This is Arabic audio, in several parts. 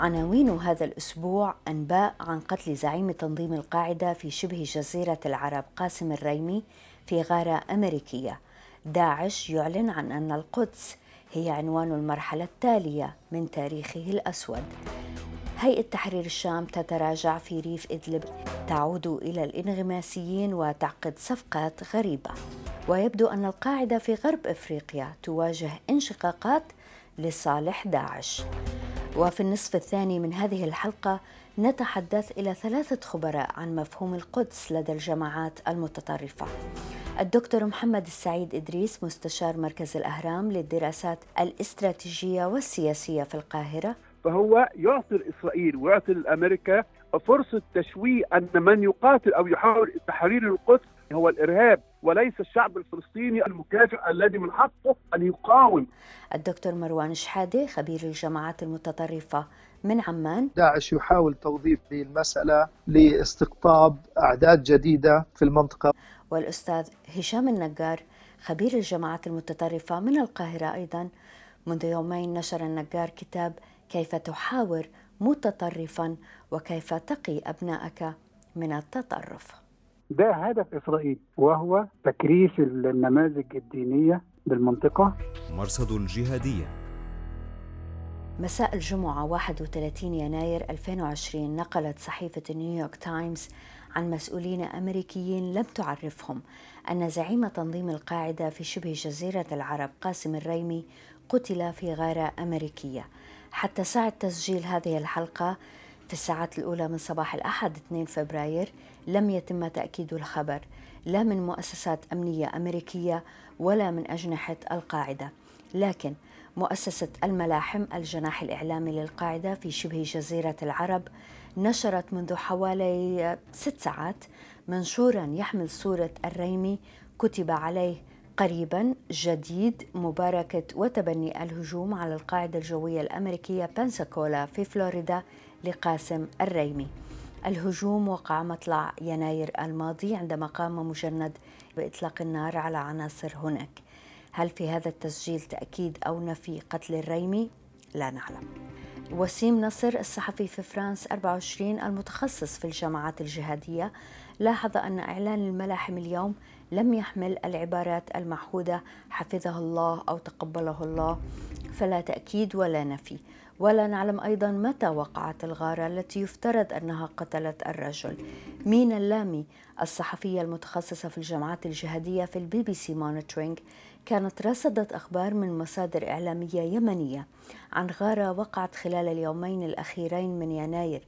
عناوين هذا الأسبوع أنباء عن قتل زعيم تنظيم القاعدة في شبه جزيرة العرب قاسم الريمي في غارة أمريكية. داعش يعلن عن أن القدس هي عنوان المرحلة التالية من تاريخه الأسود. هيئة تحرير الشام تتراجع في ريف إدلب. تعود إلى الإنغماسيين وتعقد صفقات غريبة. ويبدو أن القاعدة في غرب إفريقيا تواجه انشقاقات لصالح داعش. وفي النصف الثاني من هذه الحلقة نتحدث إلى ثلاثة خبراء عن مفهوم القدس لدى الجماعات المتطرفة. الدكتور محمد السعيد إدريس مستشار مركز الأهرام للدراسات الاستراتيجية والسياسية في القاهرة. فهو يعطي إسرائيل ويعطي أمريكا فرصة تشويه أن من يقاتل أو يحاول تحرير القدس هو الإرهاب. وليس الشعب الفلسطيني المكافئ الذي من حقه أن يقاوم. الدكتور مروان شحاده خبير الجماعات المتطرفة من عمان داعش يحاول توظيف المسألة لاستقطاب أعداد جديدة في المنطقة والأستاذ هشام النجار خبير الجماعات المتطرفة من القاهرة أيضا منذ يومين نشر النجار كتاب كيف تحاور متطرفا وكيف تقي ابنائك من التطرف. ده هدف إسرائيل وهو تكريس النماذج الدينية بالمنطقة. مرصد الجهاديه مساء الجمعة 31 يناير 2020 نقلت صحيفة نيويورك تايمز عن مسؤولين أمريكيين لم تعرفهم أن زعيم تنظيم القاعدة في شبه جزيرة العرب قاسم الريمي قتل في غارة أمريكية حتى ساعة تسجيل هذه الحلقة في الساعات الأولى من صباح الأحد 2 فبراير لم يتم تأكيد الخبر لا من مؤسسات أمنية أمريكية ولا من أجنحة القاعدة. لكن مؤسسة الملاحم الجناح الإعلامي للقاعدة في شبه جزيرة العرب نشرت منذ حوالي ست ساعات منشورا يحمل صورة الريمي كتب عليه قريبا جديد مباركة وتبني الهجوم على القاعدة الجوية الأمريكية بنساكولا في فلوريدا لقاسم الريمي الهجوم وقع مطلع يناير الماضي عندما قام مجند بإطلاق النار على عناصر هناك. هل في هذا التسجيل تأكيد أو نفي قتل الريمي؟ لا نعلم. وسيم نصر الصحفي في فرانس 24 المتخصص في الجماعات الجهادية لاحظ أن إعلان الملاحم اليوم لم يحمل العبارات المعهودة حفظه الله أو تقبله الله فلا تأكيد ولا نفي ولا نعلم أيضا متى وقعت الغارة التي يفترض أنها قتلت الرجل. مينا اللامي الصحفية المتخصصة في الجماعات الجهادية في ال BBC Monitoring كانت رصدت أخبار من مصادر إعلامية يمنية عن غارة وقعت خلال اليومين الأخيرين من يناير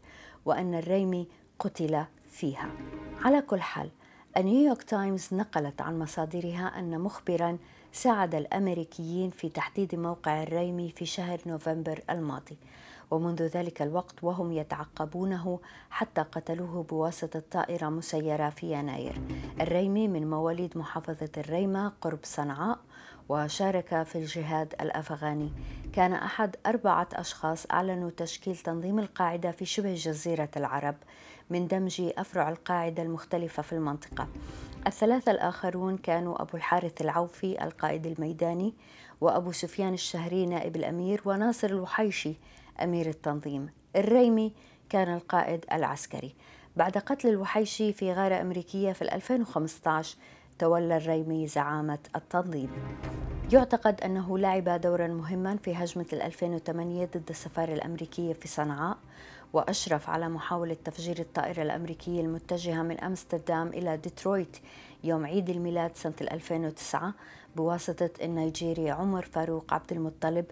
وأن الريمي قتل فيها. على كل حال نيويورك تايمز نقلت عن مصادرها أن مخبرا ساعد الأمريكيين في تحديد موقع الريمي في شهر نوفمبر الماضي ومنذ ذلك الوقت وهم يتعقبونه حتى قتلوه بواسطة طائرة مسيرة في يناير. الريمي من مواليد محافظة الريمة قرب صنعاء وشارك في الجهاد الأفغاني. كان أحد أربعة أشخاص أعلنوا تشكيل تنظيم القاعدة في شبه جزيرة العرب من دمج أفرع القاعدة المختلفة في المنطقة. الثلاثة الآخرون كانوا أبو الحارث العوفي القائد الميداني وأبو سفيان الشهري نائب الأمير وناصر الوحيشي أمير التنظيم. الريمي كان القائد العسكري. بعد قتل الوحيشي في غارة أمريكية في 2015 تولى الريمي زعامة التنظيم. يعتقد أنه لعب دورا مهما في هجمة 2008 ضد السفارة الأمريكية في صنعاء وأشرف على محاولة تفجير الطائرة الأمريكية المتجهة من أمستردام إلى ديترويت يوم عيد الميلاد سنة 2009 بواسطة النيجيري عمر فاروق عبد المطلب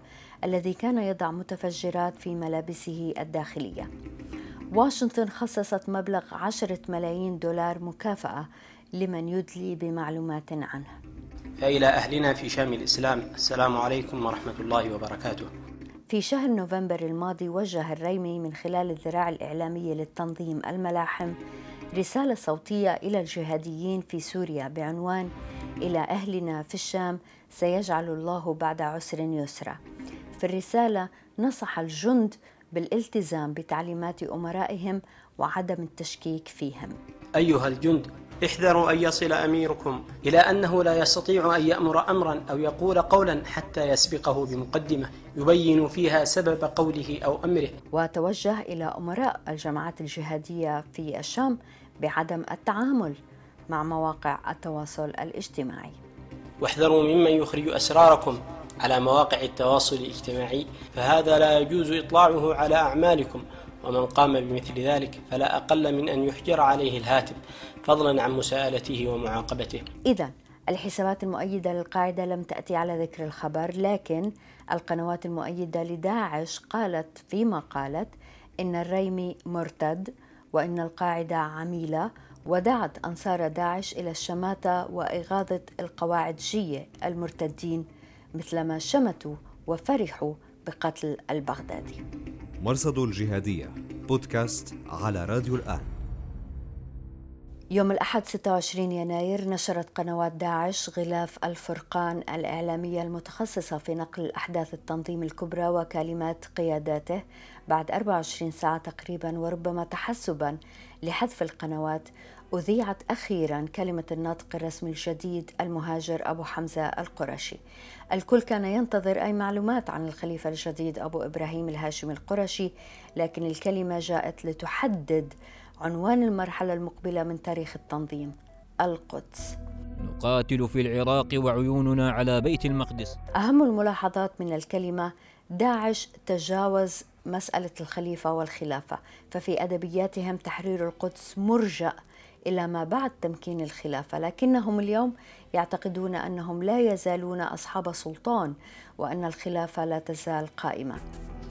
الذي كان يضع متفجرات في ملابسه الداخلية. واشنطن خصصت مبلغ عشرة ملايين دولار مكافأة لمن يدلي بمعلومات عنه. فإلى أهلنا في شام الإسلام. السلام عليكم ورحمة الله وبركاته. في شهر نوفمبر الماضي وجه الريمي من خلال الذراع الإعلامية للتنظيم الملاحم رسالة صوتية إلى الجهاديين في سوريا بعنوان إلى أهلنا في الشام سيجعل الله بعد عسر يسرا. في الرسالة نصح الجند بالالتزام بتعليمات أمرائهم وعدم التشكيك فيهم. أيها الجند احذروا أن يصل أميركم إلى أنه لا يستطيع أن يأمر أمرا أو يقول قولا حتى يسبقه بمقدمة يبين فيها سبب قوله أو أمره. وتوجه إلى أمراء الجماعات الجهادية في الشام بعدم التعامل مع مواقع التواصل الاجتماعي. واحذروا ممن يخرج أسراركم على مواقع التواصل الاجتماعي فهذا لا يجوز إطلاعه على أعمالكم. ومن قام بمثل ذلك فلا أقل من أن يحجر عليه الهاتف فضلا عن مساءلته ومعاقبته. إذا الحسابات المؤيدة للقاعدة لم تأتي على ذكر الخبر لكن القنوات المؤيدة لداعش قالت فيما قالت إن الريمي مرتد وإن القاعدة عميلة ودعت أنصار داعش إلى الشماتة وإغاظة القواعدجية المرتدين مثلما شمتوا وفرحوا بقتل البغدادي. مرصد الجهادية بودكاست على راديو الآن. يوم الأحد 26 يناير نشرت قنوات داعش غلاف الفرقان الإعلامية المتخصصة في نقل الأحداث التنظيم الكبرى وكلمات قياداته بعد 24 ساعة تقريبا وربما تحسبا لحذف القنوات. أذيعت أخيرا كلمة الناطق الرسمي الجديد المهاجر أبو حمزة القرشي. الكل كان ينتظر أي معلومات عن الخليفة الجديد أبو إبراهيم الهاشمي القرشي لكن الكلمة جاءت لتحدد عنوان المرحلة المقبلة من تاريخ التنظيم القدس. نقاتل في العراق وعيوننا على بيت المقدس. أهم الملاحظات من الكلمة داعش تجاوز مسألة الخليفة والخلافة ففي أدبياتهم تحرير القدس مرجأ إلى ما بعد تمكين الخلافة لكنهم اليوم يعتقدون أنهم لا يزالون أصحاب سلطان وأن الخلافة لا تزال قائمة.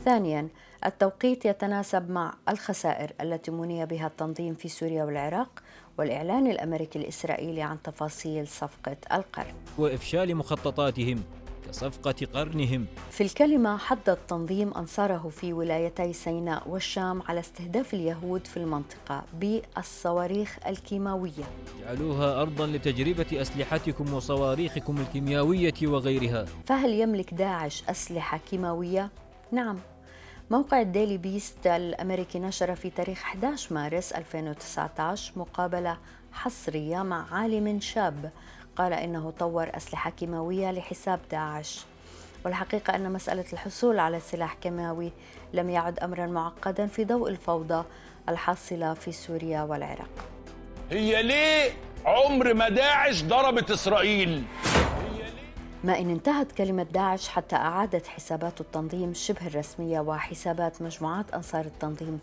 ثانيا التوقيت يتناسب مع الخسائر التي مني بها التنظيم في سوريا والعراق والإعلان الأمريكي الإسرائيلي عن تفاصيل صفقة القرن وإفشال مخططاتهم. كصفقة قرنهم. في الكلمة حض التنظيم أنصاره في ولايتي سيناء والشام على استهداف اليهود في المنطقة بالصواريخ الكيماوية. جعلوها أرضا لتجربة أسلحتكم وصواريخكم الكيميائية وغيرها. فهل يملك داعش أسلحة كيماوية؟ نعم. موقع الديلي بيست الأمريكي نشر في تاريخ 11 مارس 2019 مقابلة حصرية مع عالم شاب قال إنه طور أسلحة كيماوية لحساب داعش. والحقيقة أن مسألة الحصول على سلاح كيماوي لم يعد أمرا معقدا في ضوء الفوضى الحاصلة في سوريا والعراق. هي ليه عمر ما داعش ضربت إسرائيل؟ ما إن انتهت كلمة داعش حتى أعادت حسابات التنظيم شبه الرسمية وحسابات مجموعات أنصار التنظيم.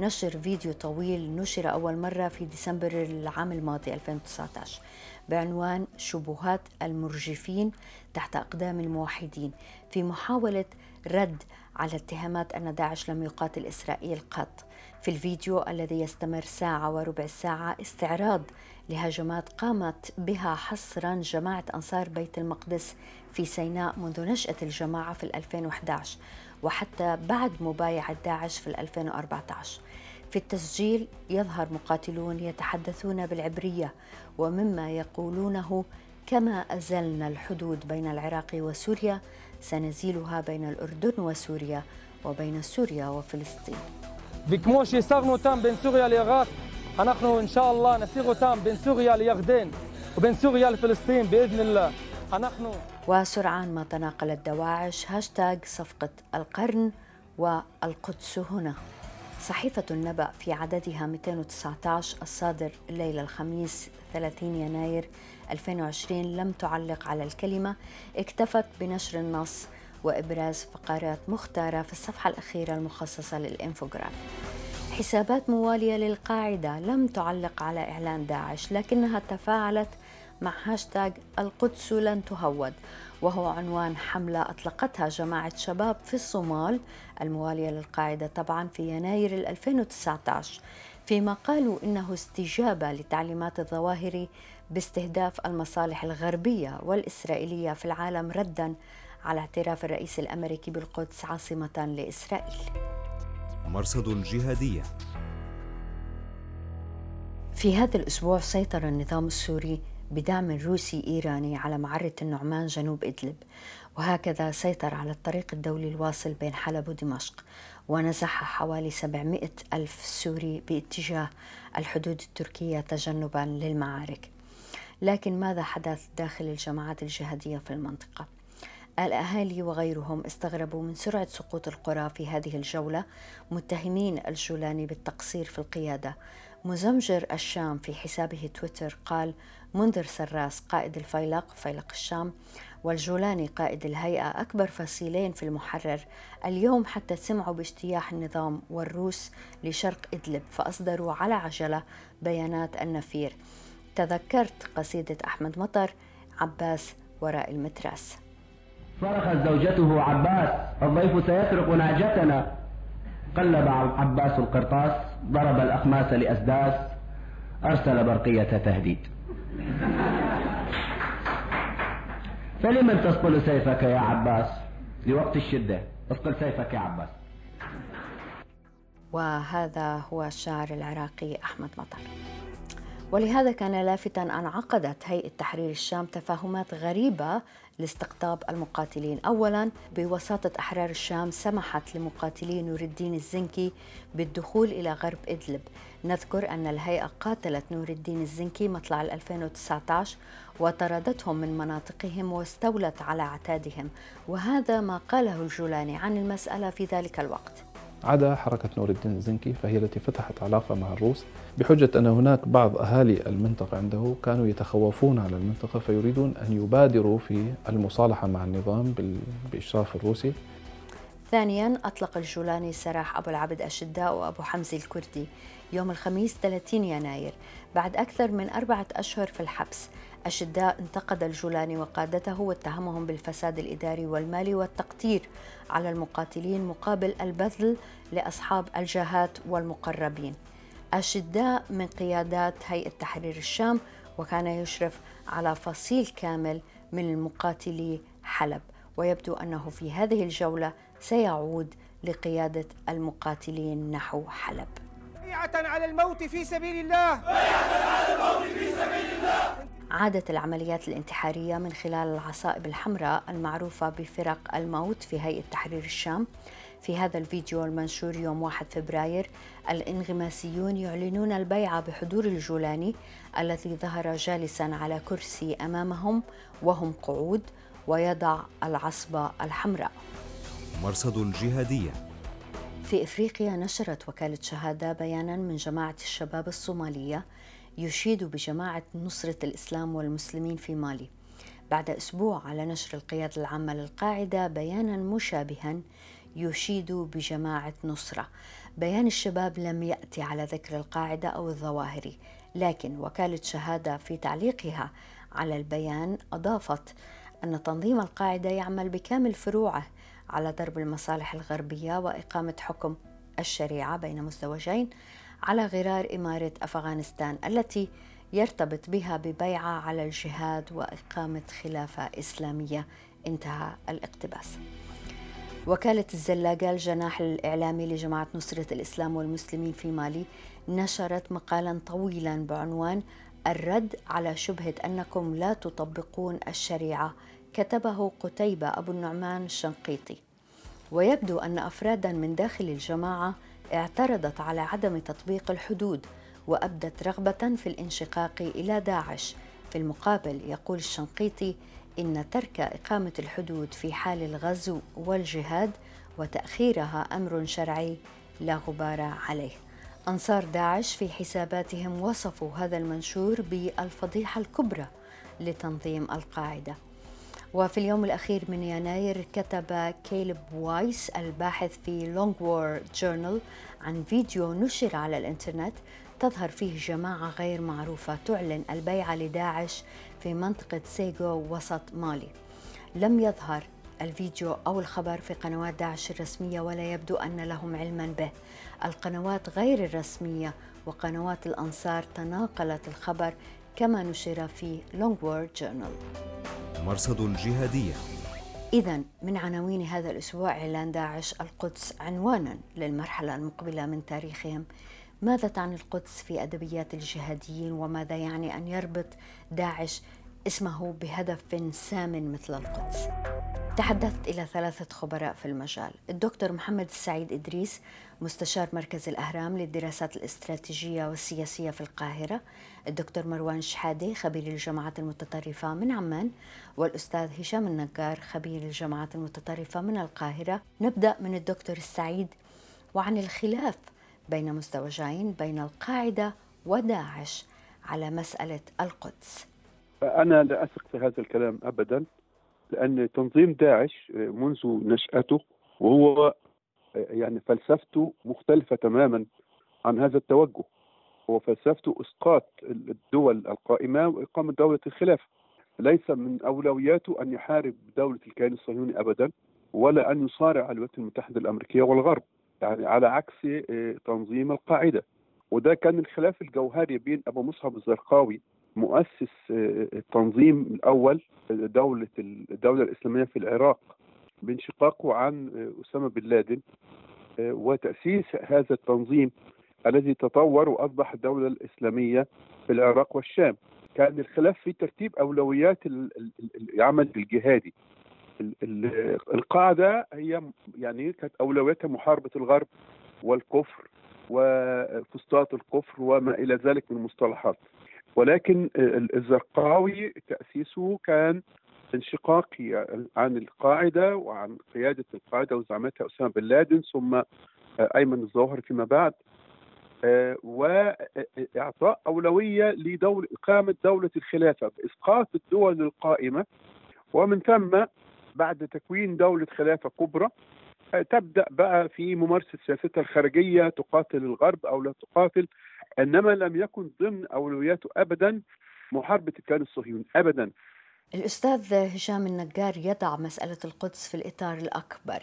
نشر فيديو طويل نشر أول مرة في ديسمبر العام الماضي 2019 بعنوان شبهات المرجفين تحت أقدام الموحدين في محاولة رد على اتهامات أن داعش لم يقاتل إسرائيل قط. في الفيديو الذي يستمر ساعة وربع ساعة استعراض لهجمات قامت بها حصرا جماعة أنصار بيت المقدس في سيناء منذ نشأة الجماعة في 2011 وحتى بعد مبايعة داعش في 2014 في التسجيل يظهر مقاتلون يتحدثون بالعبرية ومما يقولونه كما أزلنا الحدود بين العراق وسوريا سنزيلها بين الأردن وسوريا وبين سوريا وفلسطين וכמו שהסרנו אותם בין סוריה לעיראק, אנחנו אינשאללה נסיר אותם בין סוריה לירדן وبين سوريا لفلسطين بإذن الله אנחנו وسرعان ما تناقلت دواعش هاشتاج صفقة القرن والقدس هنا صحيفة النبأ في عددها 219 الصادر ليلة الخميس 30 يناير 2020 لم تعلق على الكلمة اكتفت بنشر النص وإبراز فقرات مختارة في الصفحة الأخيرة المخصصة للإنفوغراف. حسابات موالية للقاعدة لم تعلق على إعلان داعش لكنها تفاعلت مع هاشتاج القدس لن تهود. وهو عنوان حملة أطلقتها جماعة شباب في الصومال الموالية للقاعدة طبعا في يناير 2019 فيما قالوا إنه استجابة لتعليمات الظواهر باستهداف المصالح الغربية والإسرائيلية في العالم ردا على اعتراف الرئيس الأمريكي بالقدس عاصمة لإسرائيل. مرصد الجهادية في هذا الأسبوع سيطر النظام السوري بدعم روسي إيراني على معرة النعمان جنوب إدلب. وهكذا سيطر على الطريق الدولي الواصل بين حلب ودمشق ونزح حوالي 700 ألف سوري باتجاه الحدود التركية تجنبا للمعارك. لكن ماذا حدث داخل الجماعات الجهادية في المنطقة؟ الأهالي وغيرهم استغربوا من سرعة سقوط القرى في هذه الجولة متهمين الجولاني بالتقصير في القيادة. مزمجر الشام في حسابه تويتر قال منذر سراس قائد الفيلق فيلق الشام والجولاني قائد الهيئة أكبر فصيلين في المحرر. اليوم حتى سمعوا باجتياح النظام والروس لشرق إدلب فأصدروا على عجلة بيانات النفير. تذكرت قصيدة أحمد مطر عباس وراء المتراس. صرخت زوجته عباس الضيف سيسرق نعجتنا قلب عباس القرطاس ضرب الأخماس لأسداس أرسل برقية تهديد. فلمن تسطل سيفك يا عباس؟ لوقت الشدة. اسطل سيفك يا عباس. وهذا هو الشاعر العراقي أحمد مطر. ولهذا كان لافتا أن عقدت هيئة تحرير الشام تفاهمات غريبة لاستقطاب المقاتلين. أولا بوساطة أحرار الشام سمحت لمقاتلي نور الدين الزنكي بالدخول إلى غرب إدلب. نذكر أن الهيئة قاتلت نور الدين الزنكي مطلع 2019 وطردتهم من مناطقهم واستولت على عتادهم وهذا ما قاله الجولاني عن المسألة في ذلك الوقت. عدا حركة نور الدين الزنكي فهي التي فتحت علاقة مع الروس بحجة أن هناك بعض أهالي المنطقة عنده كانوا يتخوفون على المنطقة فيريدون أن يبادروا في المصالحة مع النظام بإشراف الروسي. ثانيا أطلق الجولاني سراح أبو العبد أشداء وأبو حمزة الكردي يوم الخميس 30 يناير بعد أكثر من أربعة أشهر في الحبس. أشداء انتقد الجولاني وقادته واتهمهم بالفساد الإداري والمالي والتقتير على المقاتلين مقابل البذل لأصحاب الجهات والمقربين. أشداء من قيادات هيئة تحرير الشام وكان يشرف على فصيل كامل من المقاتلي حلب. ويبدو أنه في هذه الجولة سيعود لقيادة المقاتلين نحو حلب. بيعة على الموت في سبيل الله. بيعة على الموت في سبيل الله عادت العمليات الانتحارية من خلال العصائب الحمراء المعروفة بفرق الموت في هيئة تحرير الشام. في هذا الفيديو المنشور يوم 1 فبراير الانغماسيون يعلنون البيعة بحضور الجولاني الذي ظهر جالسا على كرسي أمامهم وهم قعود ويضع العصبة الحمراء. مرصد الجهادية في إفريقيا نشرت وكالة شهادة بيانا من جماعة الشباب الصومالية يشيد بجماعة نصرة الإسلام والمسلمين في مالي. بعد أسبوع على نشر القيادة العامة للقاعدة بيانا مشابها يشيد بجماعة نصرة. بيان الشباب لم يأتي على ذكر القاعدة أو الظواهري لكن وكالة شهادة في تعليقها على البيان أضافت أن تنظيم القاعدة يعمل بكامل فروعه على ضرب المصالح الغربية وإقامة حكم الشريعة بين مزدوجين على غرار إمارة أفغانستان التي يرتبط بها ببيعة على الجهاد وإقامة خلافة إسلامية. انتهى الاقتباس. وكالة الزلاقة الجناح الإعلامي لجماعة نصرة الإسلام والمسلمين في مالي نشرت مقالا طويلا بعنوان الرد على شبهة أنكم لا تطبقون الشريعة. كتبه قتيبة أبو النعمان الشنقيطي. ويبدو أن أفرادا من داخل الجماعة اعترضت على عدم تطبيق الحدود وأبدت رغبة في الانشقاق إلى داعش. في المقابل يقول الشنقيطي إن ترك إقامة الحدود في حال الغزو والجهاد وتأخيرها أمر شرعي لا غبار عليه. أنصار داعش في حساباتهم وصفوا هذا المنشور بالفضيحة الكبرى لتنظيم القاعدة. وفي اليوم الأخير من يناير كتب كيلب وايس الباحث في Long War Journal عن فيديو نشر على الإنترنت تظهر فيه جماعة غير معروفة تعلن البيعة لداعش في منطقة سيغو وسط مالي. لم يظهر الفيديو أو الخبر في قنوات داعش الرسمية ولا يبدو أن لهم علما به. القنوات غير الرسمية وقنوات الأنصار تناقلت الخبر كما نشر في Long War Journal مرصد الجهادية. إذا من عناوين هذا الأسبوع إعلان داعش القدس عنوانا للمرحلة المقبلة من تاريخهم. ماذا تعني القدس في أدبيات الجهاديين وماذا يعني أن يربط داعش اسمه بهدف سام مثل القدس؟ تحدثت إلى ثلاثة خبراء في المجال. الدكتور محمد السعيد إدريس مستشار مركز الأهرام للدراسات الاستراتيجية والسياسية في القاهرة الدكتور مروان شحادة خبير الجامعات المتطرفة من عمان والأستاذ هشام النجار خبير الجامعات المتطرفة من القاهرة. نبدأ من الدكتور السعيد وعن الخلاف بين مزدوجين بين القاعدة وداعش على مسألة القدس. أنا لا أثق في هذا الكلام أبدا لأن تنظيم داعش منذ نشأته وهو يعني فلسفته مختلفة تماما عن هذا التوجه. هو فلسفته إسقاط الدول القائمة وإقامة دولة الخلافة ليس من أولوياته أن يحارب دولة الكيان الصهيوني أبدا ولا أن يصارع الولايات المتحدة الأمريكية والغرب يعني على عكس تنظيم القاعدة. وده كان الخلاف الجوهري بين أبو مصعب الزرقاوي مؤسس التنظيم الأول دولة الدولة الإسلامية في العراق بانشقاقه عن أسامة بن لادن وتأسيس هذا التنظيم الذي تطور وأصبح الدولة الإسلامية في العراق والشام. كان الخلاف في ترتيب أولويات العمل الجهادي. القاعدة هي يعني كانت أولوياتها محاربة الغرب والكفر وفسطاط الكفر وما إلى ذلك من المصطلحات. ولكن الزرقاوي تأسيسه كان انشقاقي عن القاعدة وعن قيادة القاعدة وزعمتها أسامة بن لادن ثم أيمن الظواهر فيما بعد. وإعطاء أولوية لدولة إقامة دولة الخلافة بإسقاط الدول القائمة. ومن ثم بعد تكوين دولة خلافة كبرى تبدأ بقى في ممارسة سياستها الخارجية تقاتل الغرب أو لا تقاتل إنما لم يكن ضمن أولوياته أبدا. محاربة الكيان الصهيوني أبدا. الأستاذ هشام النجار يضع مسألة القدس في الإطار الأكبر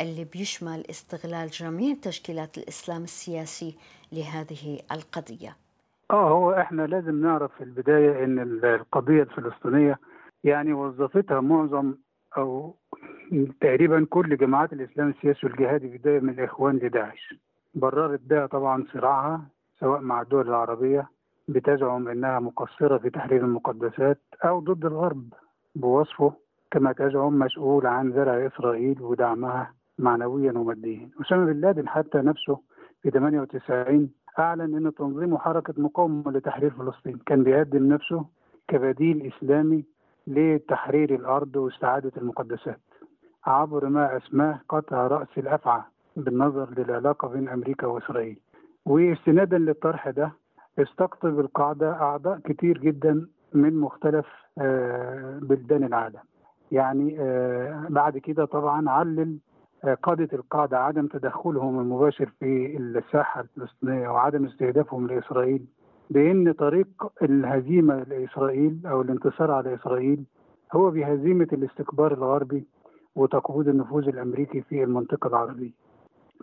اللي بيشمل استغلال جميع تشكيلات الإسلام السياسي لهذه القضية. آه هو إحنا لازم نعرف في البداية إن القضية الفلسطينية يعني وظفتها معظم أو تقريبا كل جماعات الإسلام السياسي والجهادي بداية من الإخوان لداعش. بررت بها طبعا صراعها سواء مع الدول العربية بتزعم إنها مقصرة في تحرير المقدسات أو ضد الغرب بوصفه كما تزعم مسؤول عن زرع إسرائيل ودعمها معنويا وماديا. أسامة بن لادن حتى نفسه في 98 أعلن أن تنظيمه حركة مقاومة لتحرير فلسطين كان بيقدم نفسه كبديل إسلامي لتحرير الأرض واستعادة المقدسات عبر ما أسماه قطع رأس الأفعى بالنظر للعلاقة بين أمريكا وإسرائيل. واستنادا للطرح ده استقطب القاعدة أعضاء كتير جدا من مختلف بلدان العالم. يعني بعد كده طبعا علل قادة القاعدة عدم تدخلهم المباشر في الساحة الفلسطينية وعدم استهدافهم لإسرائيل بأن طريق الهزيمة لإسرائيل أو الانتصار على إسرائيل هو بهزيمة الاستكبار الغربي وتقويض النفوذ الأمريكي في المنطقة العربية.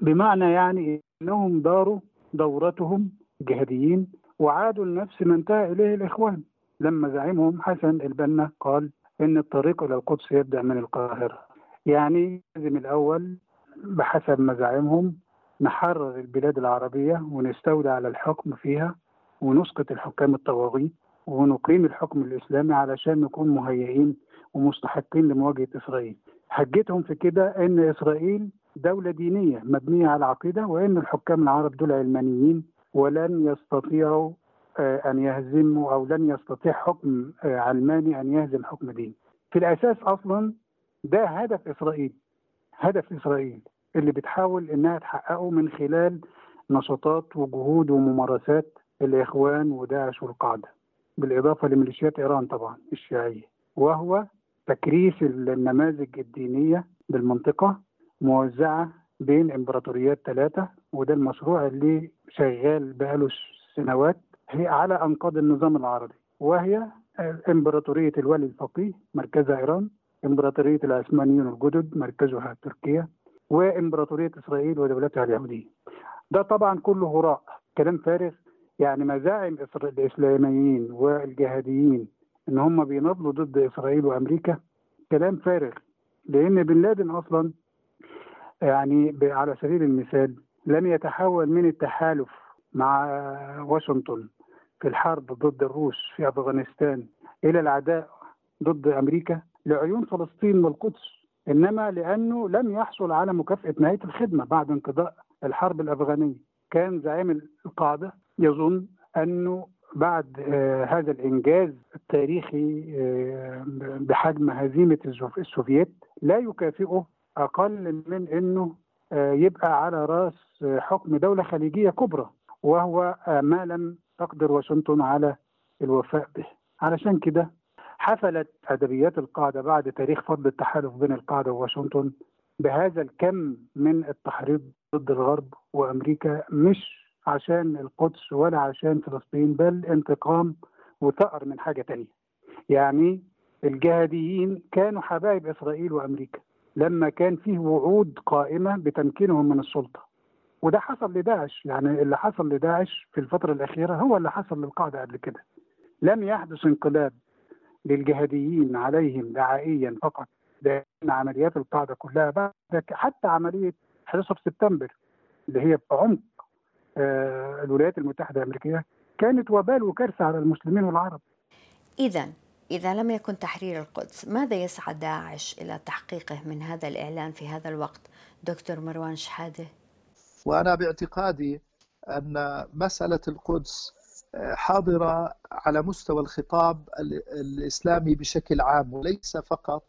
بمعنى يعني أنهم داروا دورتهم جهاديين وعادوا لنفس ما انتهى إليه الإخوان. لما زعيمهم حسن البنا قال إن الطريق إلى القدس يبدأ من القاهرة. يعني لازم الأول بحسب مزاعمهم نحرر البلاد العربية ونستولي على الحكم فيها ونسقط الحكام الطواغيت ونقيم الحكم الإسلامي علشان نكون مهيئين ومستحقين لمواجهة إسرائيل. حجتهم في كده أن إسرائيل دولة دينية مبنية على العقيدة وأن الحكام العرب دول علمانيين ولن يستطيعوا أن يهزموا أو لن يستطيع حكم علماني أن يهزم حكم ديني في الأساس أصلا ده هدف إسرائيل هدف إسرائيل اللي بتحاول إنها تحققه من خلال نشاطات وجهود وممارسات الإخوان وداعش والقاعدة بالإضافة لميليشيات إيران طبعا الشيعية. وهو تكريس النماذج الدينية بالمنطقة موزعة بين إمبراطوريات ثلاثة وده المشروع اللي شغال بقاله سنوات هي على أنقاض النظام العربي وهي إمبراطورية الولي الفقيه مركزها إيران إمبراطورية العثمانيين الجدد مركزها تركيا وإمبراطورية إسرائيل ودولتها اليهودية. ده طبعا كله هراء كلام فارغ. يعني مزاعم الإسلاميين والجهاديين إن هم بيناضلوا ضد إسرائيل وأمريكا كلام فارغ. لأن بن لادن أصلا يعني على سبيل المثال لم يتحول من التحالف مع واشنطن في الحرب ضد الروس في أفغانستان إلى العداء ضد أمريكا لعيون فلسطين والقدس إنما لأنه لم يحصل على مكافأة نهاية الخدمة بعد انقضاء الحرب الأفغانية. كان زعيم القاعدة يظن أنه بعد آه هذا الإنجاز التاريخي آه بحجم هزيمة السوفييت لا يكافئه أقل من إنه يبقى على رأس حكم دولة خليجية كبرى وهو ما لم تقدر واشنطن على الوفاء به. علشان كده حفلت أدبيات القاعدة بعد تاريخ فضل التحالف بين القاعدة وواشنطن بهذا الكم من التحريض ضد الغرب وأمريكا مش عشان القدس ولا عشان فلسطين بل انتقام وثأر من حاجة تانية. يعني الجهاديين كانوا حبايب إسرائيل وأمريكا. لما كان فيه وعود قائمة بتمكينهم من السلطة. وده حصل لداعش يعني اللي حصل لداعش في الفترة الأخيرة هو اللي حصل للقاعدة قبل كده. لم يحدث انقلاب للجهاديين عليهم دعائيا فقط لأن عمليات القاعدة كلها. بعد حتى عملية 11 سبتمبر اللي هي بعمق آه الولايات المتحدة الأمريكية كانت وبال وكارثة على المسلمين والعرب. اذا إذا لم يكن تحرير القدس ماذا يسعى داعش إلى تحقيقه من هذا الإعلان في هذا الوقت؟ دكتور مروان شحاده. وأنا باعتقادي أن مسألة القدس حاضرة على مستوى الخطاب الإسلامي بشكل عام وليس فقط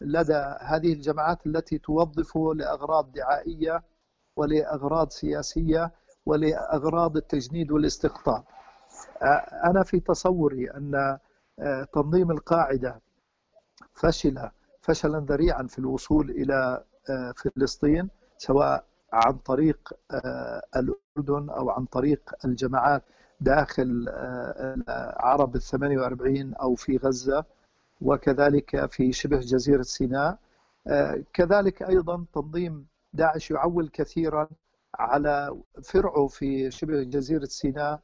لدى هذه الجماعات التي توظفه لأغراض دعائية ولأغراض سياسية ولأغراض التجنيد والاستقطاب. أنا في تصوري أن تنظيم القاعدة. فشل فشلا ذريعا في الوصول إلى فلسطين سواء عن طريق الأردن أو عن طريق الجماعات داخل عرب ال 48 أو في غزة وكذلك في شبه جزيرة سيناء. كذلك أيضا تنظيم داعش يعول كثيرا على فرعه في شبه جزيرة سيناء.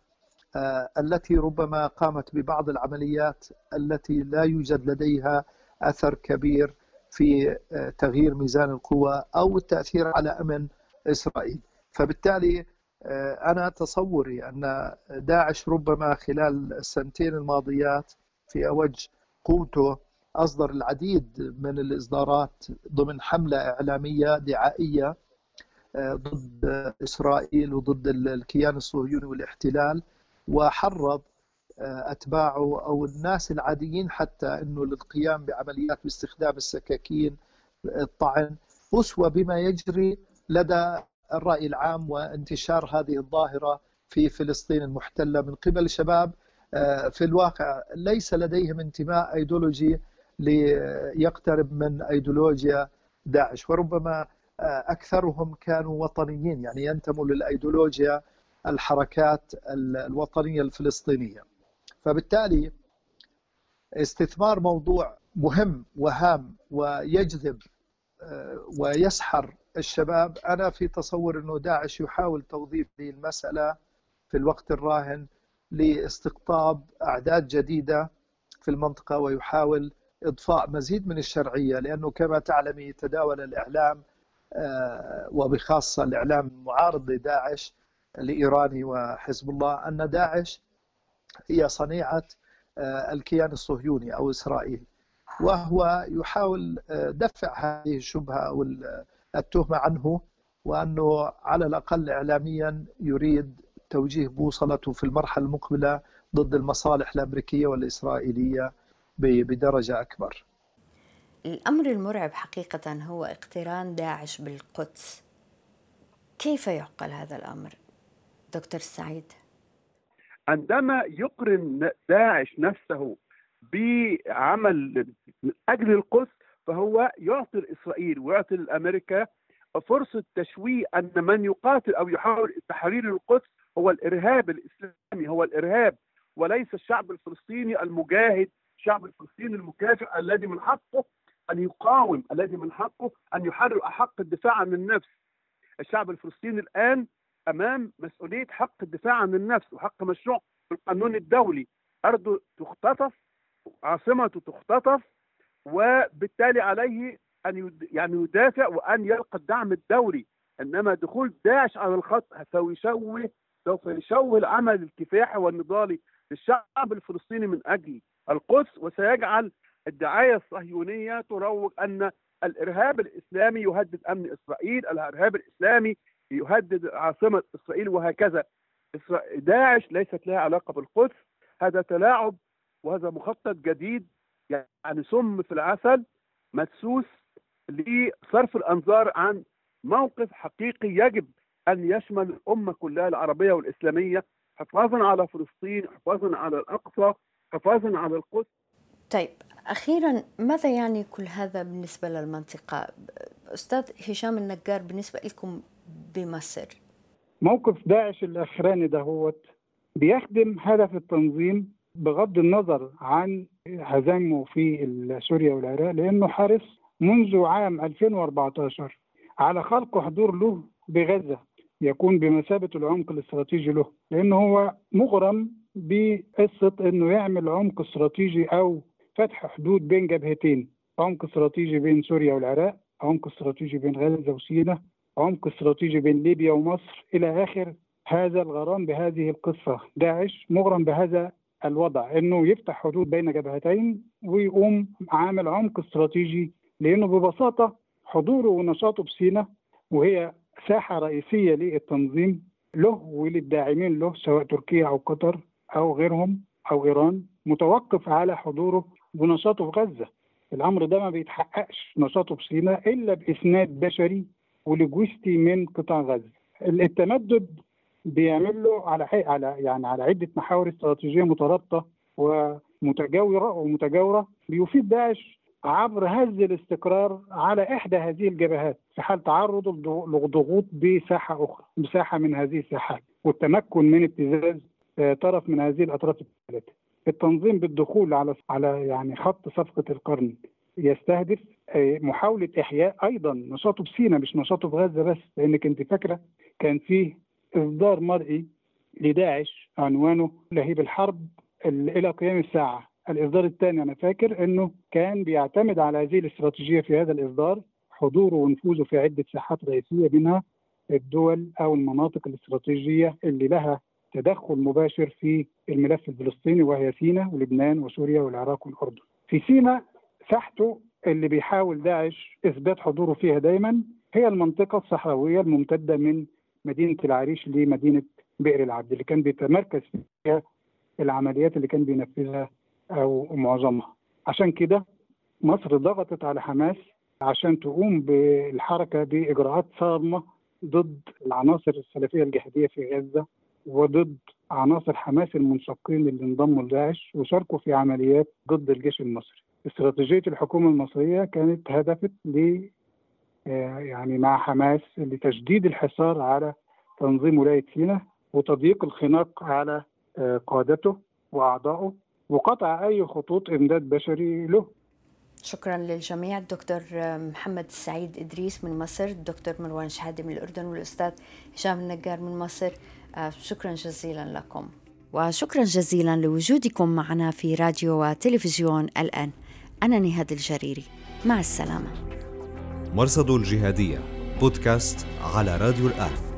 التي ربما قامت ببعض العمليات التي لا يوجد لديها أثر كبير في تغيير ميزان القوى أو التأثير على أمن إسرائيل. فبالتالي أنا تصوري أن داعش ربما خلال السنتين الماضيات في أوج قوته أصدر العديد من الإصدارات ضمن حملة إعلامية دعائية ضد إسرائيل وضد الكيان الصهيوني والاحتلال. وحرض أتباعه أو الناس العاديين حتى أنه للقيام بعمليات باستخدام السكاكين الطعن. أسوة بما يجري لدى الرأي العام وانتشار هذه الظاهرة في فلسطين المحتلة من قبل شباب. في الواقع ليس لديهم انتماء أيديولوجي ليقترب من أيديولوجيا داعش وربما أكثرهم كانوا وطنيين يعني ينتموا للأيديولوجيا الحركات الوطنية الفلسطينية. فبالتالي استثمار موضوع مهم وهام ويجذب ويسحر الشباب. أنا في تصور أنه داعش يحاول توظيف هذه المسألة في الوقت الراهن لاستقطاب أعداد جديدة في المنطقة ويحاول إضفاء مزيد من الشرعية لأنه كما تعلمي تداول الإعلام وبخاصة الإعلام المعارض لداعش الإيراني وحزب الله أن داعش هي صنيعة الكيان الصهيوني أو إسرائيل. وهو يحاول دفع هذه الشبهة أو التهمة عنه وأنه على الأقل إعلاميا يريد توجيه بوصلته في المرحلة المقبلة ضد المصالح الأمريكية والإسرائيلية بدرجة أكبر. الأمر المرعب حقيقة هو اقتران داعش بالقدس. كيف يعقل هذا الأمر؟ دكتور سعيد. عندما يقرن داعش نفسه بعمل من أجل القدس فهو يعطي إسرائيل ويعطي أمريكا فرصة تشويه أن من يقاتل أو يحاول تحرير القدس هو الإرهاب الإسلامي هو الإرهاب. وليس الشعب الفلسطيني المجاهد الشعب الفلسطيني المكافئ الذي من حقه أن يقاوم الذي من حقه أن يحرر أحق الدفاع عن النفس. الشعب الفلسطيني الآن أمام مسؤولية حق الدفاع عن النفس وحق مشروع القانون الدولي. أرضه تختطف عاصمته تختطف وبالتالي عليه أن يعني يدافع وأن يلقى الدعم الدولي. إنما دخول داعش على الخط سيشوه سوف يشوه العمل الكفاحي والنضالي للشعب الفلسطيني من أجل القدس وسيجعل الدعاية الصهيونية تروج أن الإرهاب الإسلامي يهدد أمن إسرائيل، الإرهاب الإسلامي يهدد عاصمة إسرائيل وهكذا. داعش ليست لها علاقة بالقدس، هذا تلاعب وهذا مخطط جديد يعني سم في العسل مدسوس لصرف الأنظار عن موقف حقيقي يجب أن يشمل الأمة كلها العربية والإسلامية حفاظا على فلسطين، حفاظا على الأقصى، حفاظا على القدس. طيب أخيرا ماذا يعني كل هذا بالنسبة للمنطقة؟ أستاذ هشام النجار بالنسبة لكم بمصر. موقف داعش الأخراني دهوت بيخدم هدف التنظيم بغض النظر عن هزائمه في سوريا والعراق لأنه حرص منذ عام 2014 على خلق حضور له بغزة يكون بمثابة العمق الاستراتيجي له لأنه هو مغرم بقصة إنه يعمل عمق استراتيجي أو فتح حدود بين جبهتين عمق استراتيجي بين سوريا والعراق عمق استراتيجي بين غزة وسيناء. عمق استراتيجي بين ليبيا ومصر إلى آخر هذا الغرام بهذه القصة. داعش مغرم بهذا الوضع إنه يفتح حدود بين جبهتين ويقوم عامل عمق استراتيجي لأنه ببساطة حضوره ونشاطه بسينا وهي ساحة رئيسية للتنظيم له وللداعمين له سواء تركيا أو قطر أو غيرهم أو إيران متوقف على حضوره ونشاطه في غزة. الأمر ده ما بيتحققش نشاطه في سيناء إلا بإسناد بشري ولوجستي من قطاع غزة التمدد بيعمل له على على يعني على عدة محاور استراتيجية مترابطة ومتجاوره ومتجاورة بيفيد داعش عبر هز الاستقرار على إحدى هذه الجبهات في حال تعرضه لضغوط بساحة أخرى بساحة من هذه الساحات والتمكن من ابتزاز طرف من هذه الأطراف الثلاثه. التنظيم بالدخول على على يعني خط صفقة القرن يستهدف محاولة إحياء أيضا نشاطه في سينا مش نشاطه في غزة بس لأنك أنت فاكرة كان فيه إصدار مرئي لداعش عنوانه لهيب الحرب إلى قيام الساعة الإصدار الثاني أنا فاكر إنه كان بيعتمد على هذه الاستراتيجية في هذا الإصدار حضوره ونفوذه في عدة ساحات رئيسية منها الدول أو المناطق الاستراتيجية اللي لها تدخل مباشر في الملف الفلسطيني وهي سيناء ولبنان وسوريا والعراق والأردن. في سيناء ساحته اللي بيحاول داعش إثبات حضوره فيها دايما هي المنطقة الصحراوية الممتدة من مدينة العريش لمدينة بئر العبد اللي كان بيتمركز فيها العمليات اللي كان بينفذها أو معظمها. عشان كده مصر ضغطت على حماس عشان تقوم بالحركة بإجراءات صارمة ضد العناصر السلفية الجهاديه في غزة وضد عناصر حماس المنشقين اللي انضموا لداعش وشاركوا في عمليات ضد الجيش المصري. استراتيجية الحكومة المصرية كانت هدفت ل يعني مع حماس لتشديد الحصار على تنظيم ولاية سيناء وتضييق الخناق على قادته وأعضائه وقطع أي خطوط إمداد بشري له. شكرا للجميع. الدكتور محمد السعيد إدريس من مصر الدكتور مروان شهادي من الأردن والأستاذ هشام النجار من مصر. شكرا جزيلا لكم. وشكرا جزيلا لوجودكم معنا في راديو وتلفزيون الآن أنا نهاد الجريري. مع السلامة. مرصد الجهادية بودكاست على راديو الآن.